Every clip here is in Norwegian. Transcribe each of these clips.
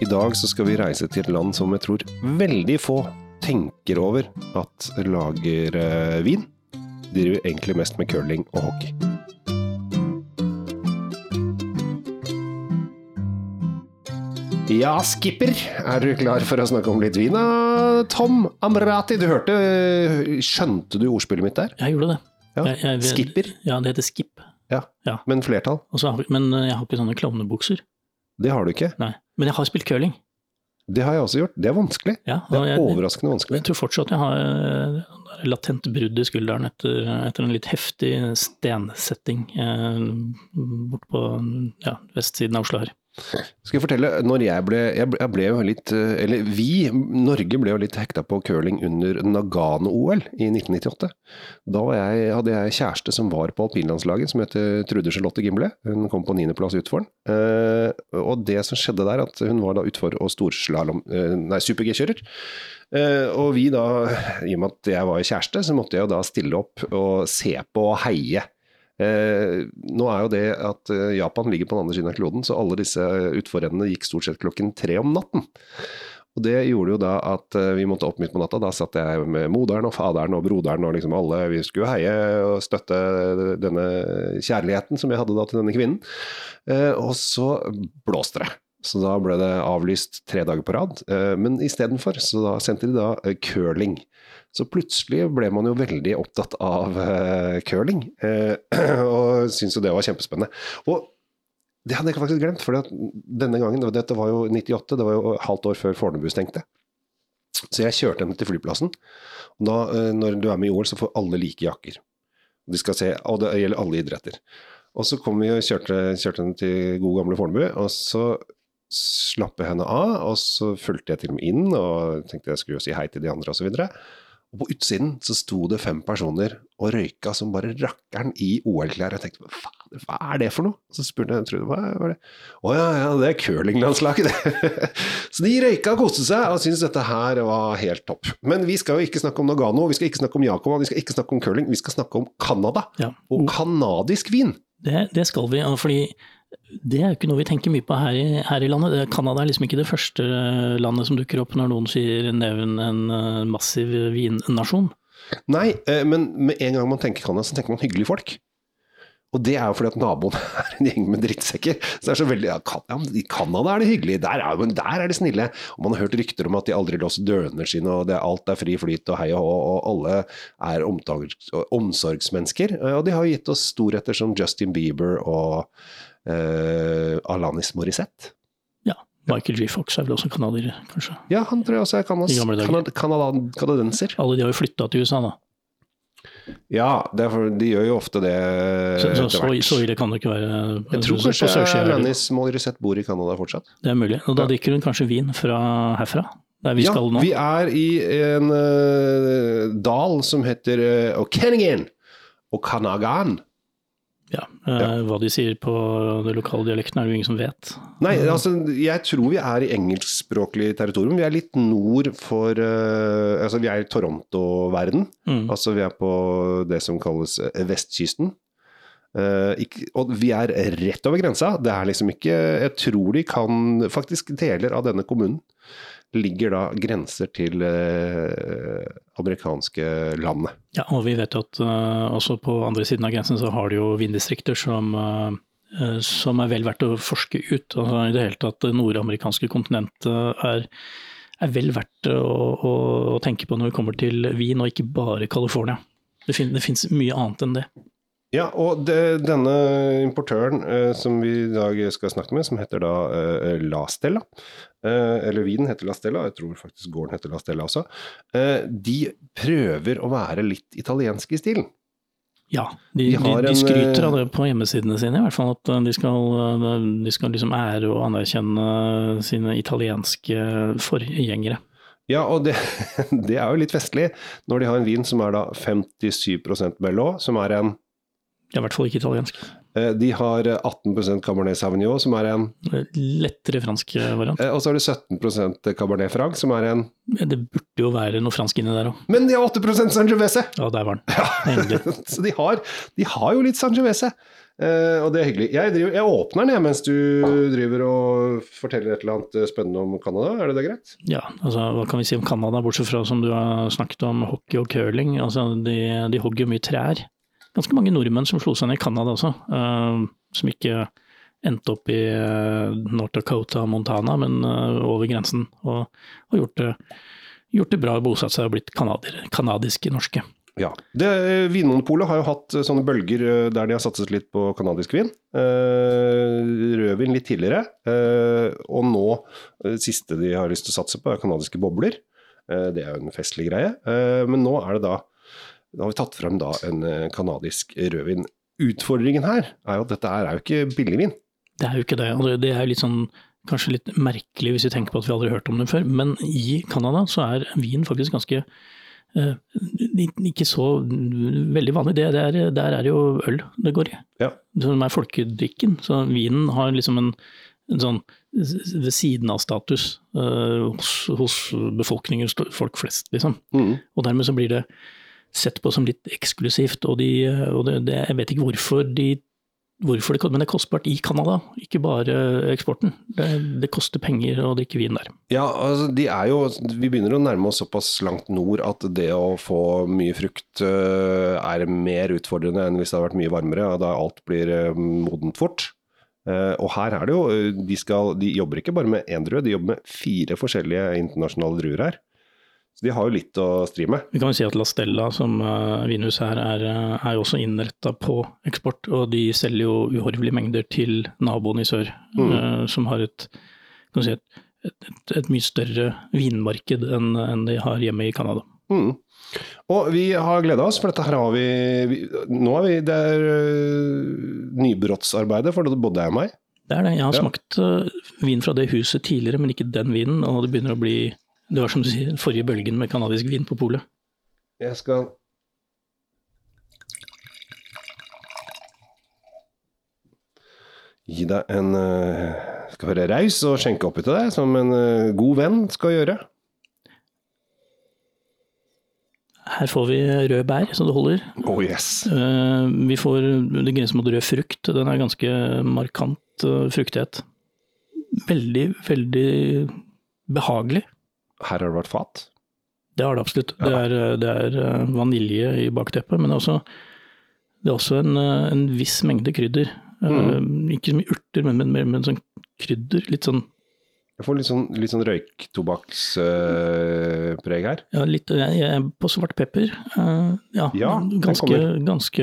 I dag så skal vi reise til et land som jeg tror veldig få tenker over at lager eh, vin. De driver egentlig mest med curling og hockey. Ja, skipper, er du klar for å snakke om litt vin? Tom Amrati, du hørte Skjønte du ordspillet mitt der? Jeg gjorde det. Ja. Jeg, jeg, Skipper? Ja, det heter skip. Ja. Ja. Men flertall? Og har- men jeg har ikke sånne klovnebukser. Det har du ikke. Nei. Men jeg har spilt curling. Det har jeg også gjort. Det er vanskelig. Ja, Det er jeg, overraskende vanskelig. jeg tror fortsatt jeg har eh, latent brudd i skulderen etter, etter en litt heftig stensetting eh, bort på ja, vestsiden av Oslo her. Skal jeg fortelle, når jeg ble, jeg ble, jo litt, eh, eller vi, Norge ble jo litt hekta på curling under Nagano-OL i 1998. Da jeg, hadde jeg kjæreste som var på alpinlandslaget, som heter Trude Charlotte Gimle. Hun kom på niendeplass utfor den. Eh, og det som skjedde der, at hun var da utfor og storslalåm, eh, nei, super-G-kjører. Og vi da, i og med at jeg var kjæreste, så måtte jeg jo da stille opp og se på og heie. Eh, nå er jo det at eh, Japan ligger på den andre siden av kloden, så alle disse utforrennene gikk stort sett klokken tre om natten. Og Det gjorde jo da at eh, vi måtte opp midt på natta. Da satt jeg med moderen og faderen og broderen og liksom alle. Vi skulle heie og støtte denne kjærligheten som jeg hadde da til denne kvinnen. Eh, og så blåste det. Så da ble det avlyst tre dager på rad. Eh, men istedenfor så da sendte de da eh, curling. Så plutselig ble man jo veldig opptatt av uh, curling, uh, og syntes jo det var kjempespennende. Og det hadde jeg faktisk glemt, for denne gangen, dette var jo 98, det var jo halvt år før Fornebu stengte. Så jeg kjørte henne til flyplassen. Og da, uh, når du er med i OL, så får alle like jakker. De skal se, og det gjelder alle idretter. Og så kom vi og kjørte, kjørte henne til gode gamle Fornebu, og så slapp jeg henne av, og så fulgte jeg til og med inn og tenkte jeg skulle jo si hei til de andre osv. Og, og på utsiden så sto det fem personer og røyka som bare rakkeren i OL-klær. Jeg tenkte hva, hva er det for noe? Så spurte jeg Trude hva var det? Å ja, ja, det er curlinglandslaget, det. så de røyka og koste seg og syntes dette her var helt topp. Men vi skal jo ikke snakke om Nagano, vi skal ikke snakke om Jakob, vi skal ikke snakke om curling, vi skal snakke om Canada. Ja. Og canadisk vin. Det, det skal vi, fordi det er jo ikke noe vi tenker mye på her i, her i landet. Det- Canada er liksom ikke det første landet som dukker opp når noen sier nevn en eh, massiv vinnasjon. Nei, eh, men med en gang man tenker Canada, så tenker man hyggelige folk. Og det er jo fordi at naboen er en gjeng med drittsekker. Så det er så veldig, ja, I Canada er det hyggelig, der er, men der er de snille. Og man har hørt rykter om at de aldri låser dørene sine, og det, alt er fri flyt og hei og hå, og alle er omsorgsmennesker. Eh, Og de har jo gitt oss storheter som Justin Bieber og eh, Alanis Morissette. Ja, Michael G. Fox er vel også canadier, kanskje. Ja, han tror jeg også er kanad, kanadenser. Alle de har jo flytta til USA, da. Ja, for, de gjør jo ofte det Så, så, så, så ille kan det ikke være. Jeg tror kanskje. Alanis Morissette bor i Canada fortsatt. Det er mulig. Og da drikker hun kanskje vin fra herfra, der vi ja, skal nå. vi er i en uh, dal som heter uh, Okanagan. Okanagan. Ja, eh, Hva de sier på den lokale dialekten er det jo ingen som vet. Nei, altså, jeg tror vi er i engelskspråklig territorium. Vi er litt nord for uh, Altså, vi er i Toronto-verden. Mm. Altså, vi er på det som kalles eh, vestkysten. Uh, ikke, og vi er rett over grensa. Det er liksom ikke Jeg tror de kan Faktisk deler av denne kommunen ligger da grenser til eh, amerikanske landet. Ja, og vi vet jo at eh, også på andre siden av grensen så har du jo vinddistrikter som, eh, som er vel verdt å forske ut. Altså, I det hele tatt det nordamerikanske kontinentet er, er vel verdt å, å, å tenke på når vi kommer til vin, og ikke bare California. Det, fin, det finnes mye annet enn det. Ja, og det, denne importøren eh, som vi i dag skal snakke med, som heter da eh, La Stella, eh, eller vinen heter La Stella, jeg tror faktisk gården heter La Stella også, eh, de prøver å være litt italienske i stilen. Ja, de, De de, de skryter av eh, det på hjemmesidene sine, i hvert fall. At eh, de skal, de skal liksom ære og anerkjenne sine italienske forgjengere. Ja, og det, det er jo litt festlig når de har en vin som er da 57% Merlot, som er en Det er i hvert fall ikke italiensk. eh, De har 18 Cabernet Sauvignon, som er en Lettere fransk variant. eh, Og så har du 17 Cabernet Franc, som er en Det burde jo være noe fransk inni der òg. Men de har 8% Sangiovese! Ja, der var den. Endelig. Så de har, de har jo litt Sangiovese. Eh, og det er hyggelig. Jeg, driver, jeg åpner den jeg, mens du driver og forteller et eller annet spennende om Canada. Er det det greit? Ja, altså hva kan vi si om Canada, bortsett fra som du har snakket om hockey og curling. Altså, de, de hogger mye trær. Ganske mange nordmenn som slo seg ned i Canada også, uh, som ikke endte opp i uh, North Dakota og Montana, men uh, over grensen. Og har gjort det, gjort det bra, bosatt seg og blitt canadiske norske. Ja. Det, eh, Vinmonopolet har jo hatt eh, sånne bølger eh, der de har satset litt på kanadisk vin. Eh, rødvin litt tidligere. Eh, og nå, det siste de har lyst til å satse på, er kanadiske bobler. Eh, det er jo en festlig greie. men nå er det da Da har vi tatt frem da en kanadisk rødvin. Utfordringen her er jo at dette er jo ikke billigvin. Det er jo ikke det. og det er litt sånn kanskje litt merkelig hvis vi tenker på at vi aldri har hørt om den før. Men i Canada så er vin faktisk ganske Eh, ikke så veldig vanlig. Det, der, der er jo øl det går i. Ja. Som er folkedrikken. Så vinen har liksom en, en sånn ved siden av status eh, hos, hos, befolkningen, folk flest, liksom. Mm. Og dermed så blir det sett på som litt eksklusivt. Og, de, og det, det, jeg vet ikke hvorfor de hvorfor det, men det er kostbart i Canada, ikke bare eksporten. Det, det, koster penger å drikke vin der. Ja, altså de er jo, Vi begynner å nærme oss såpass langt nord at det å få mye frukt uh, er mer utfordrende enn hvis det hadde vært mye varmere, og da alt blir uh, modent fort. Uh, og her er det jo, de, skal, de jobber ikke bare med én drue, de jobber med fire forskjellige internasjonale druer her. Så de har jo litt å stri med. Vi kan jo si at La Stella, som uh, vinhus her, er, uh, er også innretta på eksport. Og de selger jo uhorvelige mengder til naboen i sør, mm. uh, som har et, si et, et, et, mye større vinmarked enn en de har hjemme i Canada. Mm. Og vi har gleda oss, for dette her har vi, vi Nå er vi Det er nybrottsarbeidet for både deg og meg. Det er det. Jeg har ja. smakt vin fra det huset tidligere, men ikke den vinen. Og det begynner å bli det var som du sier, den forrige bølgen med canadisk vin på polet. Jeg skal Gi deg en uh, Skal være raus og skjenke oppi til deg, som en uh, god venn skal gjøre. Her får vi rød bær, så det holder. Oh yes. Uh, vi får det grenser mot rød frukt. Den er ganske markant fruktighet. Veldig, veldig behagelig. Her har det vært fat? Det har det absolutt. Ja. Det, er, det, er, eh, vanilje i bakteppet, men det er også, det er også en, eh, en, viss mengde krydder. Eh, mm. Ikke så mye urter, men, men, sånn krydder. Litt sånn Jeg får litt sånn, litt sånn røyktobakkspreg her. Ja, litt jeg, jeg, på svart pepper. Uh, ja, ja ganske, ganske,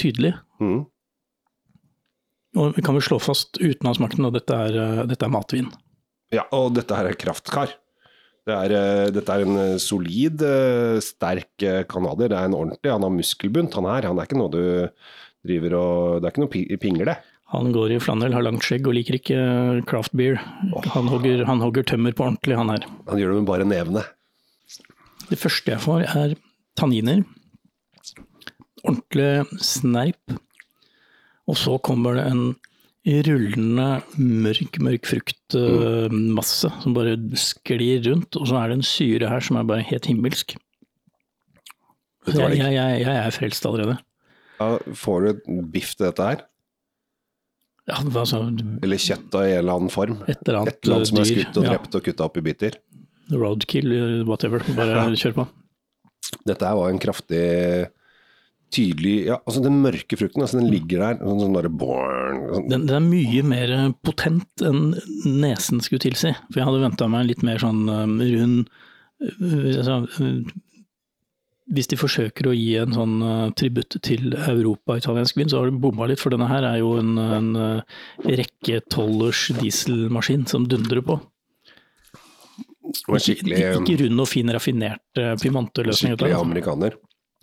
tydelig. Mm. Og vi kan vel slå fast uten å ha smakt den at dette er, dette er matvin. Ja, og dette her er kraftkar. Det er, eh, dette er en eh, solid, eh, sterk canadier. Det er en ordentlig, han har muskelbunt han her. Han er ikke noe du driver og Det er ikke noe pingle. Han går i flanell, har langt skjegg og liker ikke craft beer. Han hogger, han hogger tømmer på ordentlig, han her. Han gjør det med bare nevene. Det første jeg får er tanniner. Ordentlig snerp. Og så kommer det en rullende, mørk, mørk fruktmasse mm. som bare sklir rundt. Og så er det en syre her som er bare helt himmelsk. Jeg, jeg, jeg, jeg, er frelst allerede. Ja, får du biff til dette her? Ja, altså, eller kjøtt av en eller annen form? Et eller annet, et eller annet som er skutt og drept ja. og kutta opp i biter? Roadkill, whatever. Bare kjør på. Dette her var en kraftig tydelig ja, altså Den mørke frukten, altså den ligger der sånn, sånn der, born, sånn. Den, den, er mye mer potent enn nesen skulle tilsi. For jeg hadde venta meg en litt mer sånn um, rund uh, altså, Hvis de forsøker å gi en sånn uh, tributt til europa-italiensk vin, så har de bomma litt. For denne her er jo en, en uh, rekke tollers dieselmaskin som dundrer på. Skikkelig, ikke, ikke rund og fin, raffinert uh, Piemonte-løsning. Skikkelig amerikaner.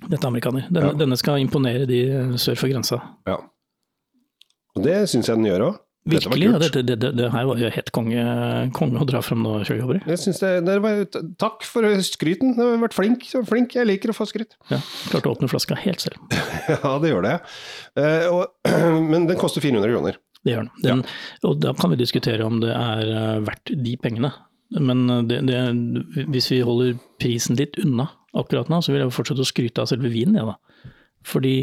Dette er amerikaner. Denne, ja. denne, skal imponere de sør for grensa. Ja. Og det syns jeg den gjør òg. Virkelig. Ja, det, det, det, her var jo helt konge, konge å dra frem nå, sjøjobber. Jeg synes det, det var, Takk for skryten. Du har vært flink. flink. Jeg liker å få skryt. Ja, Klarte å åpne flaska helt selv. ja, det gjør det. Eh, og, men den koster 400 kroner. Det gjør den. den ja. Og da kan vi diskutere om det er eh, verdt de pengene. Men eh, hvis vi holder prisen litt unna, akkurat nå, så vil jeg fortsette å skryte av selve vinen, jeg, da. Fordi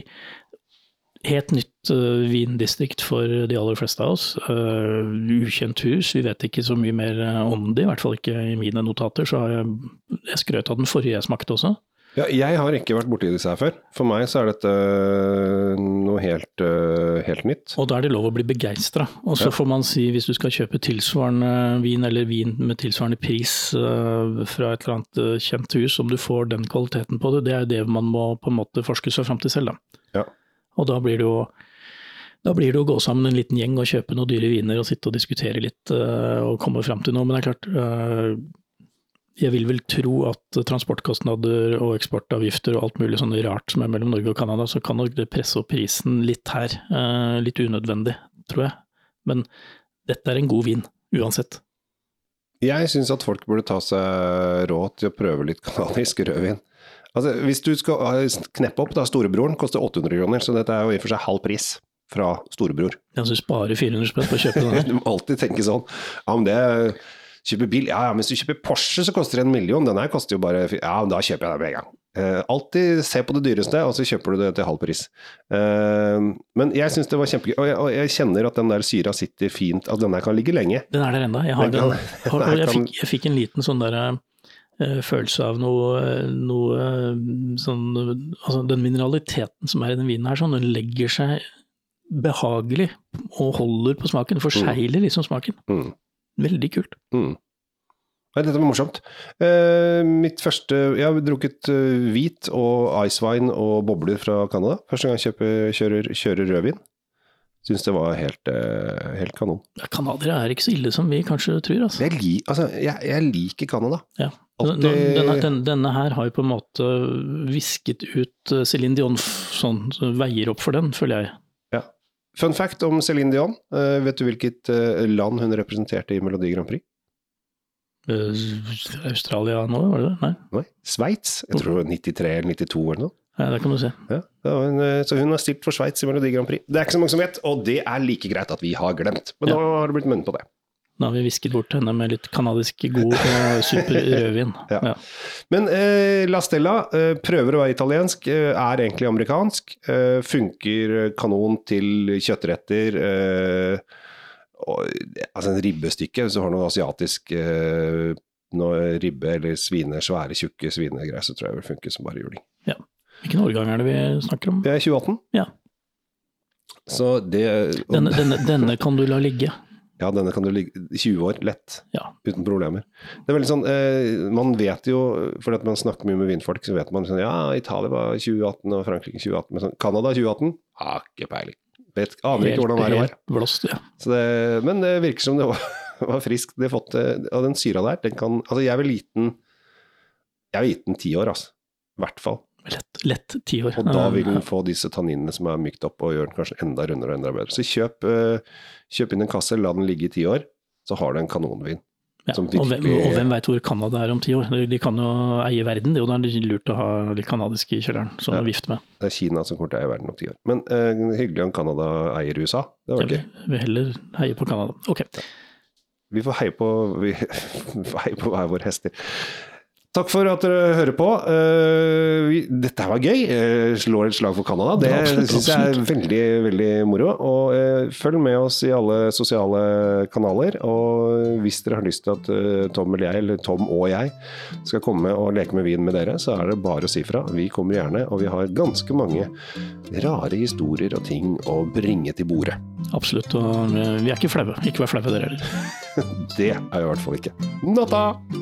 helt nytt uh, vindistrikt for de aller fleste av oss. Uh, ukjent hus, vi vet ikke så mye mer om det, i hvert fall ikke i mine notater. Så har jeg, jeg skrøt av den forrige jeg smakte også. Ja, jeg har ikke vært borti disse her før. For meg så er dette øh, noe helt, uh, helt nytt. Og da er det lov å bli begeistra. Og så ja. får man si, hvis du skal kjøpe tilsvarende vin, eller vin med tilsvarende pris uh, fra et eller annet kjent hus, om du får den kvaliteten på det, det er det man må på en måte forske seg fram til selv, da. Ja. Og da blir det jo da blir det å gå sammen en liten gjeng og kjøpe noen dyre viner og sitte og diskutere litt og komme fram til noe. Men det er klart, jeg vil vel tro at transportkostnader og eksportavgifter og alt mulig sånn rart som er mellom Norge og Canada, så kan nok det presse opp prisen litt her. Eh, litt unødvendig, tror jeg. Men dette er en god vin, uansett. Jeg syns at folk burde ta seg råd til å prøve litt canadisk rødvin. Altså, hvis du skal kneppe opp, da, storebroren koster 800 kroner, så dette er jo i og for seg halv pris fra storebror. Ja, så du sparer 400 spenn på å kjøpe den? du må alltid tenke sånn. Ja, men det Kjøper bil, ja, ja, men hvis du kjøper Porsche så koster det en million, den her koster jo bare Ja, da kjøper jeg den med en gang. Uh, alltid se på det dyreste, og så kjøper du det til halv pris. Uh, men jeg syns det var kjempegøy, og, og, jeg kjenner at den der syra sitter fint, at den der kan ligge lenge. Den er der ennå. Jeg, har den, den, og jeg, fikk, jeg fikk en liten sånn derre uh, følelse av noe, noe sånn Altså den mineraliteten som er i den vinen her, sånn, den legger seg behagelig og holder på smaken. Forsegler mm. liksom smaken. Mm. Veldig kult. Mm. Nei, dette var morsomt. Eh, mitt første Jeg har drukket uh, hvit og icewine og bobler fra Canada. Første gang jeg kjøper, kjører, kjører rødvin. Syns det var helt, uh, helt kanon. Ja, Canadiere er ikke så ille som vi kanskje tror. Altså. Jeg, li, altså, jeg, jeg liker Canada. Ja. Denne, denne, denne, her har jo på en måte visket ut Céline Dion sånn, så veier opp for den, føler jeg. Fun fact om Céline Dion. Uh, vet du hvilket uh, land hun representerte i Melodi Grand Prix? Uh, Australia nå, var det det? Nei. Nei. Sveits. Jeg tror det var 93 eller 92 eller noe. Ja, det kan du se. Ja, hun, så hun har stilt for Sveits i Melodi Grand Prix. Det er ikke så mange som vet, og det er like greit at vi har glemt. Men ja. nå har det blitt munnet på det. Da har vi hvisket bort henne med litt kanadisk god og super rødvin. ja. Ja. Men eh, La Stella eh, prøver å være italiensk, eh, er egentlig amerikansk. Eh, funker kanon til kjøttretter. Eh, og, altså en ribbestykke, hvis du har noe asiatisk eh, noe ribbe eller svine, svære, tjukke svinegreier, så tror jeg det vil funke som bare juling. Ja. Hvilken årgang er det vi snakker om? Vi er 2018. Ja. Så det denne, denne, denne kan du la ligge? Ja, denne kan du ligge 20 år, lett. Ja. Uten problemer. Det er veldig sånn, eh, Man vet jo, fordi at man snakker mye med vindfolk, så vet man sånn Ja, Italia var 2018 og Frankrike 2018. Men sånn, Canada 2018? Har ikke peiling. Vet, aner helt, ikke hvordan været var. Blåst, ja. Det, men det virker som det var, var friskt. Det fått, og den syra der, den kan Altså, jeg vil gi den Jeg vil gitt den ti år, altså. I hvert fall. Lett, lett ti år. Og da vil den få disse tanninene som er mykt opp og gjør den kanskje enda rundere og enda bedre. Så kjøp, uh, kjøp inn en kasse, la den ligge i ti år, så har du en kanonvin. Ja, virkelig... og, hvem, og hvem veit hvor Canada er om ti år? De kan jo eie verden, det er jo lurt å ha litt canadisk i kjelleren, som ja, vift med. Det er Kina som kommer til å eie verden om ti år. Men uh, hyggelig om Canada eier USA. Det var ja, vi vil heller heier på Canada. Ok. Vi får heie på, vi heie på hver vår hester. Takk for at dere hører på. Uh, dette var gøy. Uh, slår et slag for Canada. Det ja, syns jeg er veldig veldig moro. Og uh, følg med oss i alle sosiale kanaler. Og hvis dere har lyst til at Tom eller jeg, eller Tom og jeg, skal komme og leke med vin med dere, så er det bare å si fra. Vi kommer gjerne, og vi har ganske mange rare historier og ting å bringe til bordet. Absolutt. Og vi er ikke flaue. Ikke vær flaue dere heller. det er vi i hvert fall ikke. Natta!